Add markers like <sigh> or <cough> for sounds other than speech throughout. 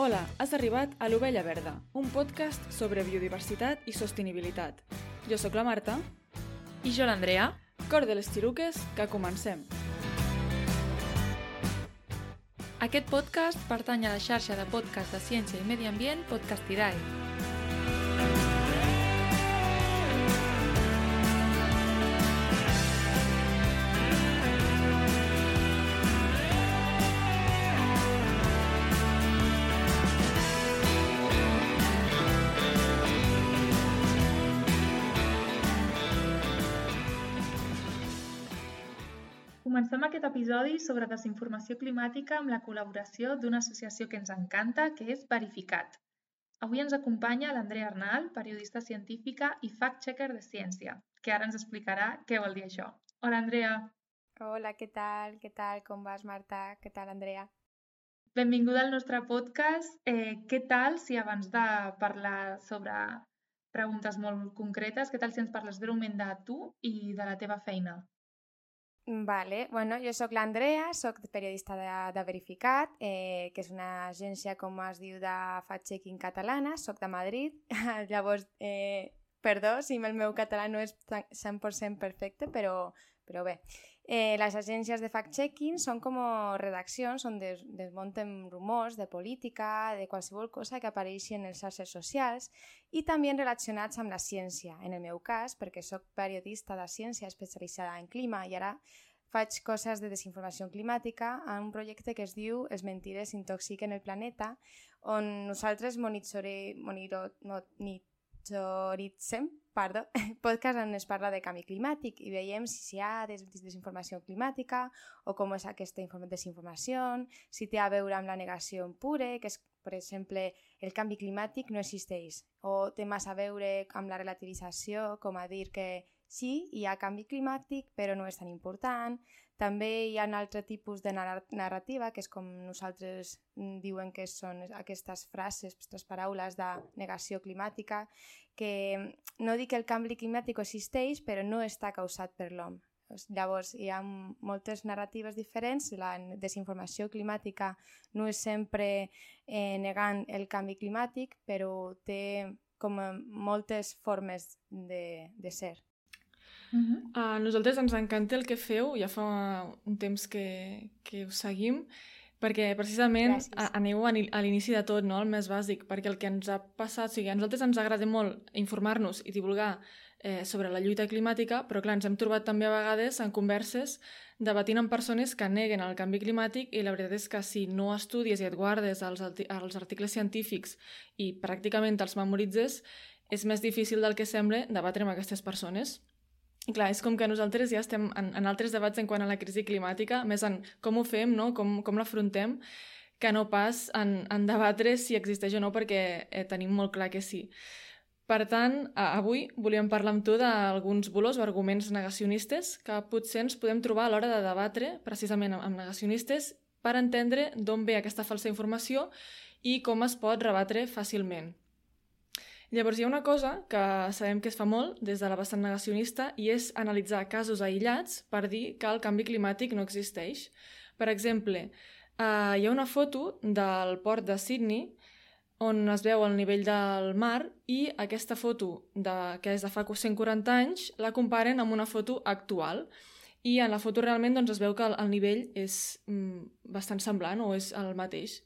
Hola, has arribat a l'Ovella Verda, un podcast sobre biodiversitat i sostenibilitat. Jo sóc la Marta. I jo l'Andrea. Cor de les xiruques, que comencem. Aquest podcast pertany a la xarxa de podcast de ciència i medi ambient Podcastidae. Comencem aquest episodi sobre desinformació climàtica amb la col·laboració d'una associació que ens encanta, que és Verificat. Avui ens acompanya l'Andrea Arnal, periodista científica i fact-checker de ciència, que ara ens explicarà què vol dir això. Hola, Andrea. Hola, què tal? Què tal? Com vas, Marta? Què tal, Andrea? Benvinguda al nostre podcast. Eh, què tal si abans de parlar sobre preguntes molt concretes, què tal si ens parles breument de tu i de la teva feina? Vale, bueno, jo sóc l'Andrea, sóc periodista de, de Verificat, eh, que és una agència, com es diu, de fact-checking catalana, sóc de Madrid, <laughs> llavors, eh, perdó si el meu català no és 100% perfecte, però, però bé. Eh, les agències de fact-checking són com redaccions on des, desmunten rumors de política, de qualsevol cosa que apareixi en les xarxes socials i també relacionats amb la ciència. En el meu cas, perquè sóc periodista de ciència especialitzada en clima i ara faig coses de desinformació climàtica en un projecte que es diu Els mentires intoxiquen el planeta, on nosaltres monitorem, monitoritzem perdó, <laughs> podcast on es parla de canvi climàtic i veiem si hi ha des desinformació climàtica o com és aquesta desinformació, si té a veure amb la negació en pure, que és, per exemple, el canvi climàtic no existeix, o té massa a veure amb la relativització, com a dir que sí, hi ha canvi climàtic, però no és tan important. També hi ha un altre tipus de narrativa, que és com nosaltres mm, diuen que són aquestes frases, aquestes paraules de negació climàtica, que mm, no dic que el canvi climàtic existeix, però no està causat per l'home. Llavors, hi ha moltes narratives diferents. La desinformació climàtica no és sempre eh, negant el canvi climàtic, però té com moltes formes de, de ser. Uh -huh. A nosaltres ens encanta el que feu, ja fa un temps que, que us seguim, perquè precisament Gràcies. aneu a l'inici de tot, no? el més bàsic, perquè el que ens ha passat, o sigui, a nosaltres ens agrada molt informar-nos i divulgar eh, sobre la lluita climàtica, però clar, ens hem trobat també a vegades en converses debatint amb persones que neguen el canvi climàtic i la veritat és que si no estudies i et guardes els, els articles científics i pràcticament els memoritzes, és més difícil del que sembla debatre amb aquestes persones. I clar, és com que nosaltres ja estem en, en altres debats en quant a la crisi climàtica, més en com ho fem, no? com, com l'afrontem, que no pas en, en debatre si existeix o no, perquè eh, tenim molt clar que sí. Per tant, avui volíem parlar amb tu d'alguns volors o arguments negacionistes que potser ens podem trobar a l'hora de debatre precisament amb negacionistes per entendre d'on ve aquesta falsa informació i com es pot rebatre fàcilment. Llavors hi ha una cosa que sabem que es fa molt des de la vessant negacionista i és analitzar casos aïllats per dir que el canvi climàtic no existeix. Per exemple, eh, hi ha una foto del port de Sydney on es veu el nivell del mar i aquesta foto, de, que és de fa 140 anys, la comparen amb una foto actual. I en la foto realment doncs, es veu que el, el nivell és mm, bastant semblant o és el mateix.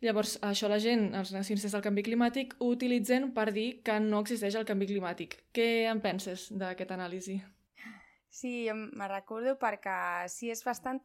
Llavors, això la gent, els nacionalistes del canvi climàtic, ho utilitzen per dir que no existeix el canvi climàtic. Què en penses d'aquest anàlisi? Sí, me recordo perquè sí, és bastant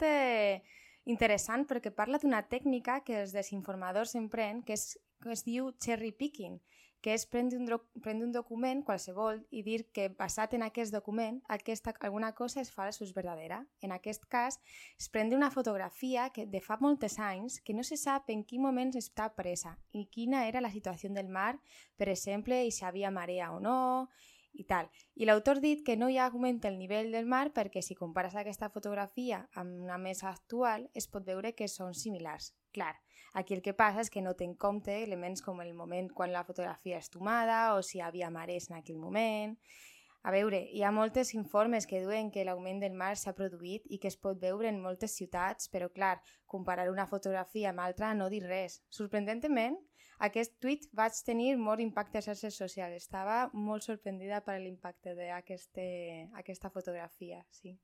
interessant perquè parla d'una tècnica que els desinformadors empren que, és, que es diu cherry picking, que és prendre un, prendre un document qualsevol i dir que basat en aquest document aquesta, alguna cosa és falsa o és verdadera. En aquest cas, es prendre una fotografia que de fa molts anys que no se sap en quin moment està presa i quina era la situació del mar, per exemple, i si hi havia marea o no, i tal. I l'autor dit que no hi ha augment el nivell del mar perquè si compares aquesta fotografia amb una mesa actual es pot veure que són similars. Clar, Aquí el que passa és que no té en compte elements com el moment quan la fotografia és tomada o si hi havia marès en aquell moment. A veure, hi ha moltes informes que diuen que l'augment del mar s'ha produït i que es pot veure en moltes ciutats, però clar, comparar una fotografia amb altra no dir res. Sorprendentement, aquest tuit vaig tenir molt impacte a xarxes socials. Estava molt sorprendida per l'impacte d'aquesta fotografia, sí.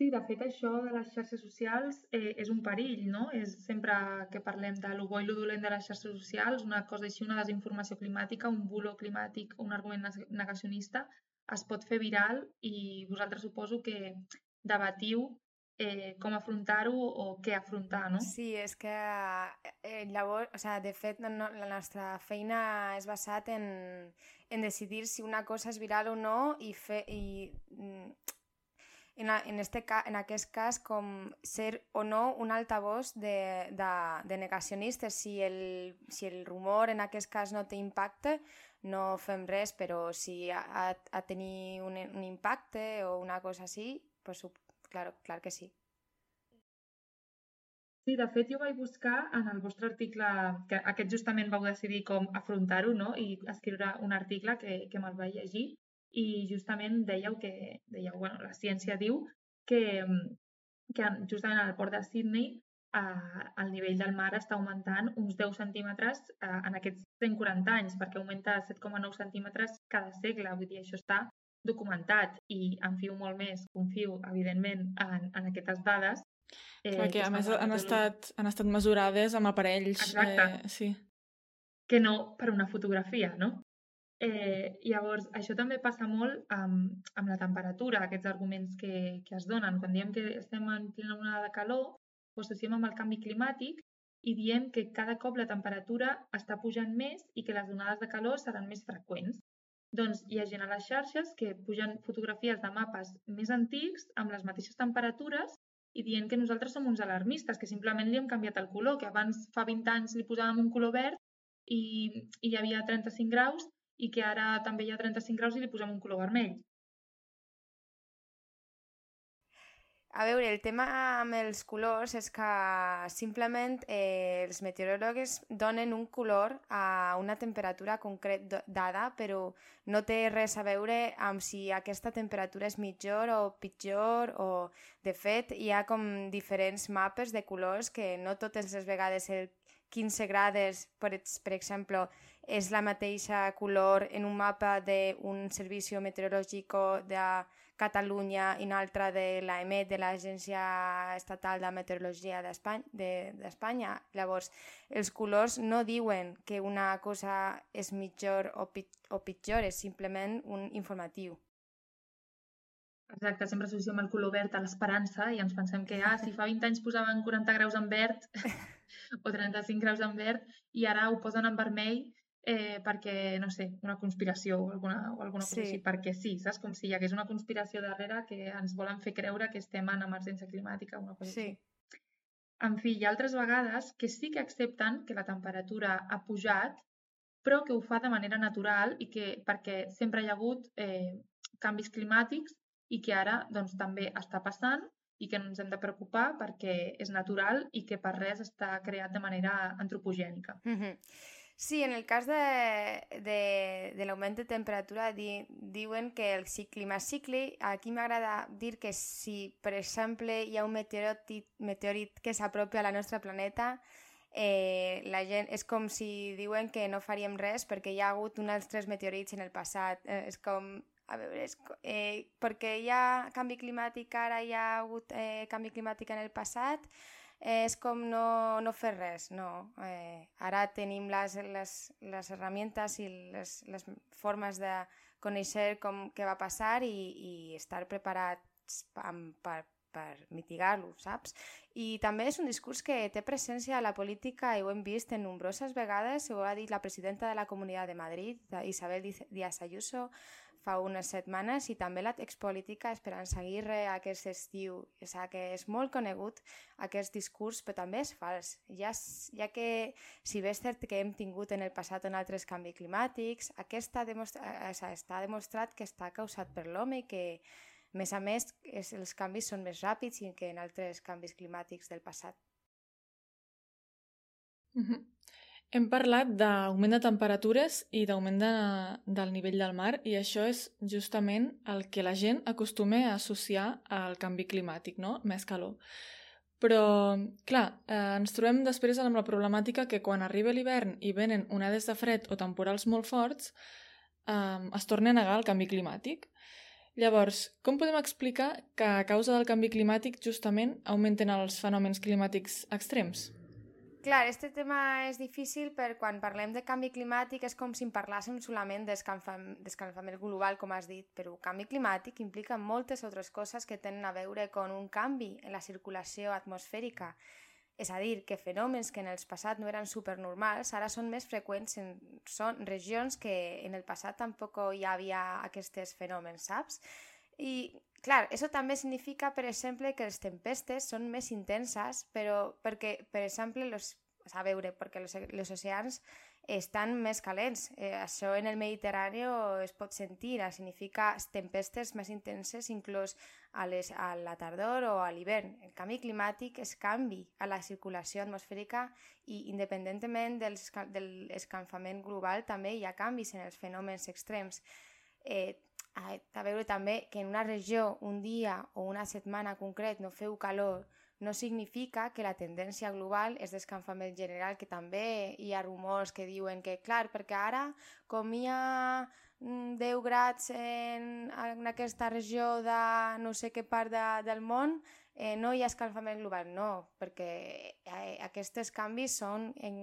Sí, de fet, això de les xarxes socials eh, és un perill, no? És sempre que parlem de lo bo i lo dolent de les xarxes socials, una cosa així, una desinformació climàtica, un bulo climàtic, un argument negacionista, es pot fer viral i vosaltres suposo que debatiu eh, com afrontar-ho o què afrontar, no? Sí, és que eh, llavors, o sea, de fet, no, la nostra feina és basat en, en decidir si una cosa és viral o no i, fer, i mm, en, en, este, en aquest cas com ser o no un altavoz de, de, de negacionistes. Si el, si el rumor en aquest cas no té impacte, no fem res, però si ha, ha, ha tenir un, un impacte o una cosa així, pues, clar, clar que sí. Sí, de fet jo vaig buscar en el vostre article, que aquest justament vau decidir com afrontar-ho, no? I escriure un article que, que me'l vaig llegir i justament dèieu que, dèieu, bueno, la ciència diu que, que justament al port de Sydney eh, el nivell del mar està augmentant uns 10 centímetres eh, en aquests 140 anys, perquè augmenta 7,9 centímetres cada segle. Vull dir, això està documentat i em fio molt més, confio, evidentment, en, en aquestes dades. Eh, Clar, a més han estat, han estat mesurades amb aparells. Exacte. Eh, sí. Que no per una fotografia, no? Eh, llavors, això també passa molt amb, amb la temperatura, aquests arguments que, que es donen. Quan diem que estem en plena onada de calor, ho associem amb el canvi climàtic i diem que cada cop la temperatura està pujant més i que les onades de calor seran més freqüents. Doncs hi ha gent a les xarxes que pugen fotografies de mapes més antics amb les mateixes temperatures i dient que nosaltres som uns alarmistes, que simplement li hem canviat el color, que abans fa 20 anys li posàvem un color verd i, i hi havia 35 graus i que ara també hi ha 35 graus i li posem un color vermell. A veure, el tema amb els colors és que simplement eh, els meteoròlegs donen un color a una temperatura concret dada, però no té res a veure amb si aquesta temperatura és millor o pitjor o... De fet, hi ha com diferents mapes de colors que no totes les vegades el 15 grades, per, per exemple, és la mateixa color en un mapa d'un servici meteorològic de Catalunya i un altre de l'AEMET, de l'Agència Estatal de Meteorologia d'Espanya. De, Llavors, els colors no diuen que una cosa és millor o, pit o pitjor, és simplement un informatiu. Exacte, sempre associem el color verd a l'esperança i ens pensem que ah, si fa 20 anys posaven 40 graus en verd <laughs> <laughs> o 35 graus en verd i ara ho posen en vermell eh, perquè, no sé, una conspiració o alguna, o alguna cosa sí. així, perquè sí, saps? Com si hi hagués una conspiració darrere que ens volen fer creure que estem en emergència climàtica o una cosa sí. així. En fi, hi ha altres vegades que sí que accepten que la temperatura ha pujat, però que ho fa de manera natural i que perquè sempre hi ha hagut eh, canvis climàtics i que ara doncs, també està passant i que no ens hem de preocupar perquè és natural i que per res està creat de manera antropogènica. Mm -hmm. Sí, en el cas de, de, de l'augment de temperatura di, diuen que el clima cicli, aquí m'agrada dir que si, per exemple, hi ha un meteorit, meteorit que s'apropi a la nostra planeta, eh, la gent, és com si diuen que no faríem res perquè hi ha hagut uns altres meteorits en el passat. Eh, és com, a veure, és, eh, perquè hi ha canvi climàtic ara, hi ha hagut eh, canvi climàtic en el passat, eh, és com no, no fer res, no. Eh, ara tenim les, les, les herramientes i les, les formes de conèixer com què va passar i, i estar preparats per, per, per mitigar-lo, saps? I també és un discurs que té presència a la política i ho hem vist en nombroses vegades, ho ha dit la presidenta de la Comunitat de Madrid, Isabel Díaz Ayuso, fa unes setmanes i també l'expolítica Esperança Aguirre aquest estiu. O sigui, que és molt conegut aquest discurs, però també és fals. Ja, ja que, si bé és cert que hem tingut en el passat en altres canvis climàtics, aquesta demostra o sigui, està demostrat que està causat per l'home i que, a més a més, és, els canvis són més ràpids que en altres canvis climàtics del passat. Mm -hmm. Hem parlat d'augment de temperatures i d'augment de, del nivell del mar i això és justament el que la gent acostuma a associar al canvi climàtic, no? Més calor. Però, clar, eh, ens trobem després amb la problemàtica que quan arriba l'hivern i venen onades de fred o temporals molt forts, eh, es torna a negar el canvi climàtic. Llavors, com podem explicar que a causa del canvi climàtic justament augmenten els fenòmens climàtics extrems? Clar, este tema és difícil per quan parlem de canvi climàtic és com si en parlàssim solament d'escalfament global, com has dit, però canvi climàtic implica moltes altres coses que tenen a veure amb un canvi en la circulació atmosfèrica. És a dir, que fenòmens que en el passat no eren supernormals ara són més freqüents en són regions que en el passat tampoc hi havia aquests fenòmens, saps? I, clar, això també significa, per exemple, que les tempestes són més intenses, però perquè, per exemple, los, a veure, perquè els, els oceans estan més calents. Eh, això en el Mediterrani es pot sentir, significa tempestes més intenses inclús a, les, a la tardor o a l'hivern. El canvi climàtic és canvi a la circulació atmosfèrica i independentment del, de l'escalfament global també hi ha canvis en els fenòmens extrems. Eh, a veure també que en una regió un dia o una setmana concret no feu calor no significa que la tendència global és d'escalfament general, que també hi ha rumors que diuen que, clar, perquè ara, com hi ha 10 mm, grads en, en aquesta regió de no sé què part de, del món, eh, no hi ha escalfament global. No, perquè eh, aquests canvis són... En,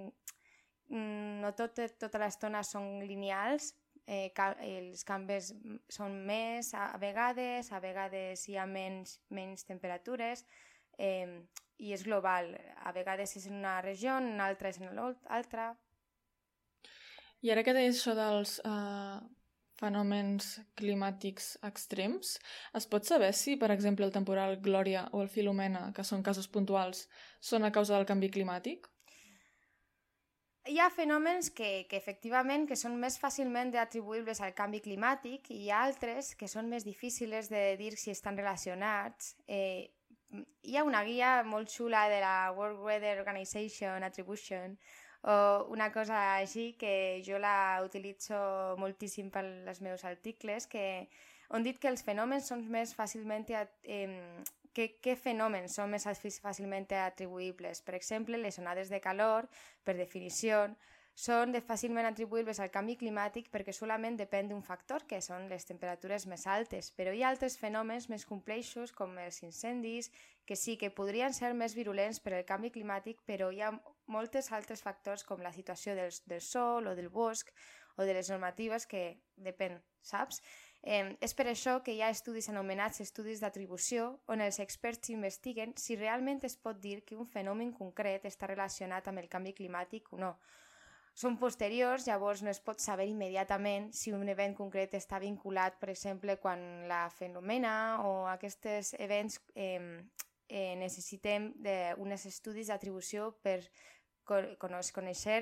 mm, no tot, tota l'estona són lineals, eh, els canvis són més a vegades, a vegades hi ha menys, menys temperatures eh, i és global. A vegades és en una regió, en altra és en l'altra. I ara que deies això dels uh, fenòmens climàtics extrems, es pot saber si, per exemple, el temporal Glòria o el Filomena, que són casos puntuals, són a causa del canvi climàtic? Hi ha fenòmens que, que efectivament que són més fàcilment atribuïbles al canvi climàtic i hi ha altres que són més difícils de dir si estan relacionats. Eh, hi ha una guia molt xula de la World Weather Organization Attribution o una cosa així que jo la utilitzo moltíssim per als meus articles que on dit que els fenòmens són més fàcilment eh, què, què fenòmens són més fàcilment atribuïbles? Per exemple, les onades de calor, per definició, són de fàcilment atribuïbles al canvi climàtic perquè solament depèn d'un factor, que són les temperatures més altes, però hi ha altres fenòmens més complexos, com els incendis, que sí que podrien ser més virulents per al canvi climàtic, però hi ha moltes altres factors com la situació del, del sol o del bosc o de les normatives que depèn, saps? Eh, és per això que hi ha estudis anomenats estudis d'atribució on els experts investiguen si realment es pot dir que un fenomen concret està relacionat amb el canvi climàtic o no. Són posteriors, llavors no es pot saber immediatament si un event concret està vinculat, per exemple, quan la fenomena o aquests events eh, eh, necessitem d'uns estudis d'atribució per conèixer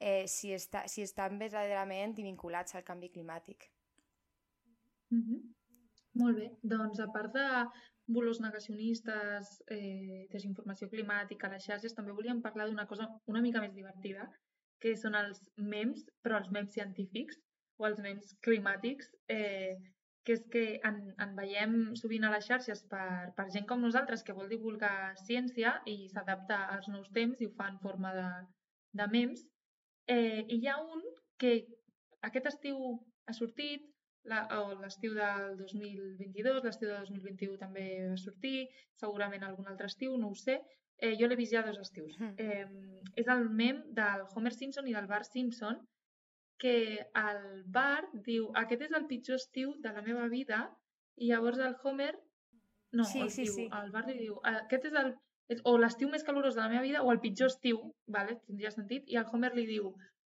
eh, si, està, si estan verdaderament vinculats al canvi climàtic. Mm -hmm. Molt bé. Doncs a part de volors negacionistes, eh, desinformació climàtica, les xarxes, també volíem parlar d'una cosa una mica més divertida, que són els memes, però els memes científics o els memes climàtics, eh, que és que en, en veiem sovint a les xarxes per, per gent com nosaltres que vol divulgar ciència i s'adapta als nous temps i ho fa en forma de, de memes. Eh, I hi ha un que aquest estiu ha sortit, l'estiu del 2022, l'estiu del 2021 també va sortir, segurament algun altre estiu, no ho sé. Eh, jo l'he vist ja dos estius. Eh, és el mem del Homer Simpson i del Bart Simpson, que el Bart diu aquest és el pitjor estiu de la meva vida i llavors el Homer no, sí, el, sí, diu, sí. el Bart li diu aquest és el és o l'estiu més calorós de la meva vida o el pitjor estiu, vale? tindria sentit, i el Homer li diu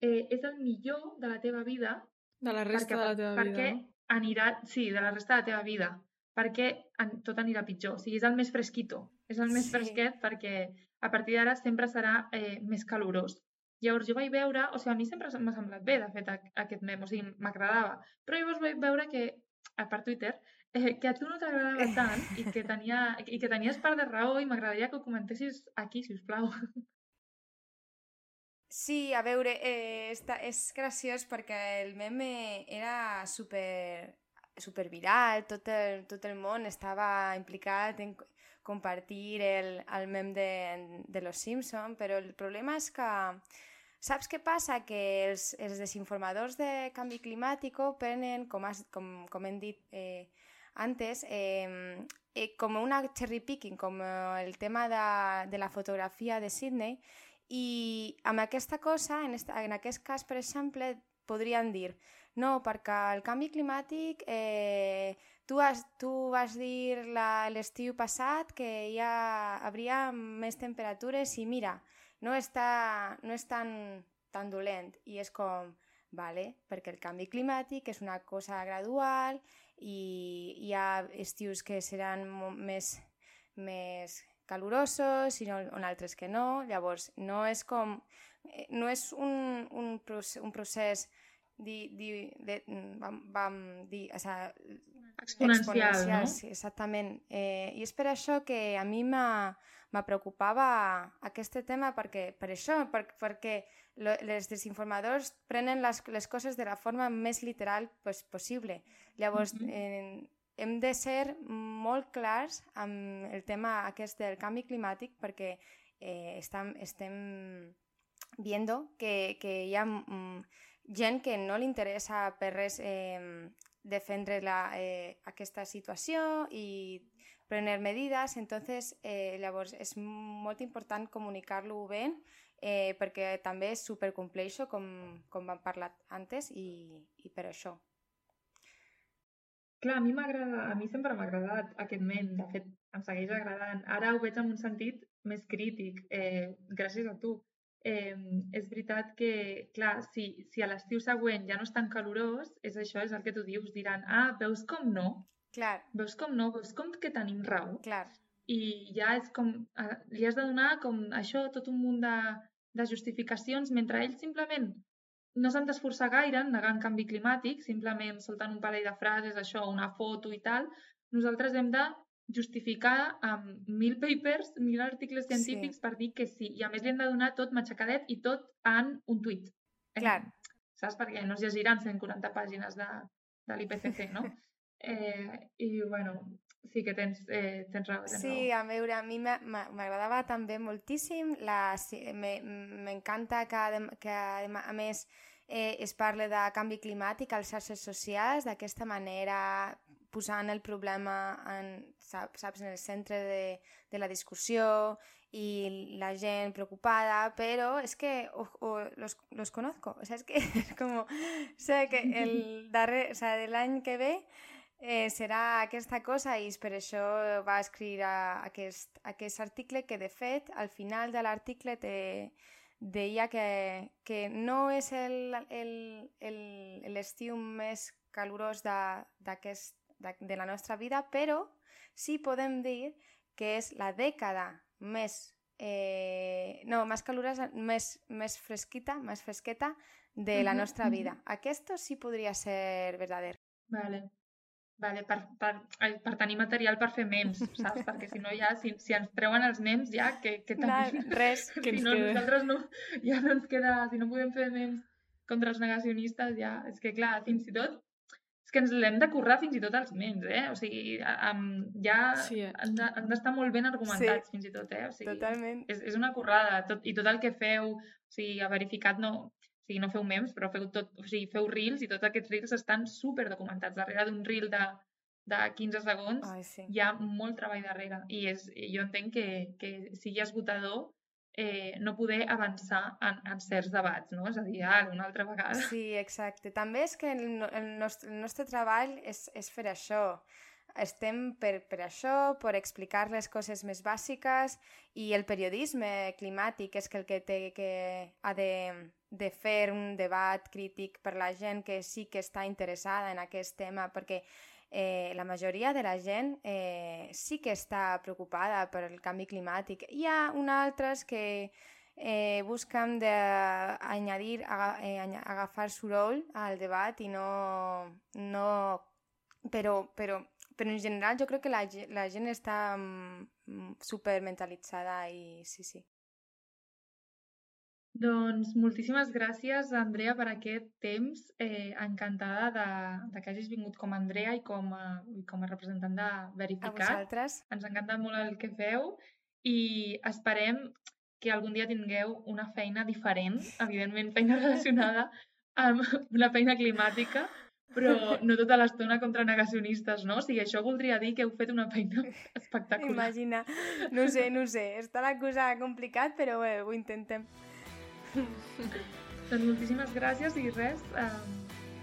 eh, és el millor de la teva vida de la resta perquè, de la teva perquè vida, no? anirà, sí, de la resta de la teva vida, perquè en, tot anirà pitjor. O sigui, és el més fresquito, és el més Sí. fresquet perquè a partir d'ara sempre serà eh, més calorós. Llavors jo vaig veure, o sigui, a mi sempre m'ha semblat bé, de fet, a, aquest mem, o sigui, m'agradava. Però llavors vaig veure que, a part Twitter, eh, que a tu no t'agradava tant i que, tenia, i que tenies part de raó i m'agradaria que ho comentessis aquí, si us plau. <laughs> Sí, a veure, eh, està, és graciós perquè el meme era super, super viral, tot el, tot el món estava implicat en compartir el, el mem de, de Los Simpson, però el problema és que saps què passa? Que els, els desinformadors de canvi climàtic prenen, com, has, com, com hem dit eh, antes, eh, eh, com una cherry picking, com el tema de, de la fotografia de Sydney, i amb aquesta cosa, en, esta, en aquest cas, per exemple, podrien dir no, perquè el canvi climàtic, eh, tu, has, tu vas dir l'estiu passat que ja hauria més temperatures i mira, no, està, no és tan, tan dolent. I és com, vale, perquè el canvi climàtic és una cosa gradual i hi ha estius que seran més, més calorosos i on altres que no. Llavors, no és com... Eh, no és un, un, procés, un procés di, di, de, vam, vam dir, o sea, exponencial, exponencial no? sí, exactament. Eh, I és per això que a mi me preocupava aquest tema, perquè, per això, per, perquè lo, les desinformadors prenen les, les coses de la forma més literal pues, possible. Llavors, mm -hmm. eh, hem de ser molt clars amb el tema aquest del canvi climàtic perquè eh, estem, estem viendo que, que hi ha mm, gent que no li interessa per res eh, defendre la, eh, aquesta situació i prendre medidas, entonces eh, llavors és molt important comunicar-lo bé eh, perquè també és supercomplexo, com, com vam parlar antes, i, i per això. Clar, a mi m'agrada, a mi sempre m'ha agradat aquest ment, de fet, em segueix agradant. Ara ho veig en un sentit més crític, eh, gràcies a tu. Eh, és veritat que, clar, si, si a l'estiu següent ja no és tan calorós, és això, és el que tu dius, diran, ah, veus com no? Clar. Veus com no? Veus com que tenim raó? Clar. I ja és com, eh, li has de donar com això, tot un munt de, de justificacions, mentre ells simplement no s'han d'esforçar gaire en negar en canvi climàtic, simplement soltant un parell de frases, això, una foto i tal, nosaltres hem de justificar amb mil papers, mil articles científics sí. per dir que sí. I a més li hem de donar tot matxacadet i tot en un tuit. Clar. Eh, saps? Perquè no es llegiran 140 pàgines de, de l'IPCC, no? <laughs> Eh, I, bueno, sí que tens, eh, tens raó. Tens sí, raó. a veure, a mi m'agradava també moltíssim. M'encanta que, que, a més, eh, es parle de canvi climàtic als xarxes socials, d'aquesta manera posant el problema en, saps, en el centre de, de la discussió y la gent preocupada, pero es que o, o los, los conozco, o sea, es que <laughs> es como, sé que el darrer, o sea, del any que ve eh, serà aquesta cosa i per això va escriure aquest, aquest article que de fet al final de l'article deia que, que no és l'estiu més calorós de, de, de la nostra vida, però sí podem dir que és la dècada més eh, no, més calorosa, més, més fresquita, més fresqueta de la nostra vida. Aquest sí podria ser verdader. Vale. Vale, per, per, per tenir material per fer memes, saps? <laughs> Perquè si no ja, si, si ens treuen els memes ja, que, que tenim... res, <laughs> que si no, queda. nosaltres no, ja no ens queda, si no podem fer memes contra els negacionistes, ja, és que clar, fins i tot, és que ens l'hem de currar fins i tot els memes, eh? O sigui, um, ja sí. han d'estar de, molt ben argumentats sí. fins i tot, eh? O sigui, Totalment. És, és una currada, tot, i tot el que feu, o sigui, ha verificat, no, o sigui, no feu memes, però feu, tot, o sigui, feu reels i tots aquests reels estan super documentats. Darrere d'un reel de, de 15 segons Ai, sí. hi ha molt treball darrere. I és, jo entenc que, que sigui esgotador eh, no poder avançar en, en certs debats, no? És a dir, ara, una altra vegada. Sí, exacte. També és que el, el, nostre, el nostre treball és, és fer això estem per, per això, per explicar les coses més bàsiques i el periodisme climàtic és que el que té que ha de, de fer un debat crític per la gent que sí que està interessada en aquest tema, perquè eh, la majoria de la gent eh, sí que està preocupada per el canvi climàtic. Hi ha un altres que eh, busquen d'añadir, eh, agafar soroll al debat i no, no però, però però en general jo crec que la, la gent està mm, super mentalitzada i sí, sí. Doncs moltíssimes gràcies, Andrea, per aquest temps. Eh, encantada de, de que hagis vingut com a Andrea i com a, i com a representant de Verificat. A vosaltres. Ens encanta molt el que feu i esperem que algun dia tingueu una feina diferent, evidentment feina relacionada amb la feina climàtica, però no tota l'estona contra negacionistes, no? O sigui, això voldria dir que heu fet una feina espectacular. Imagina. No sé, no sé. Està la cosa complicat, però bé, ho intentem. <laughs> doncs moltíssimes gràcies i res, um,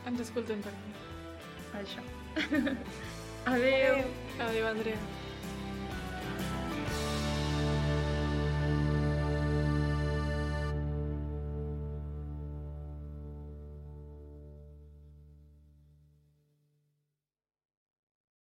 Ens escoltem per aquí. això. Adeu. Adéu, Andrea.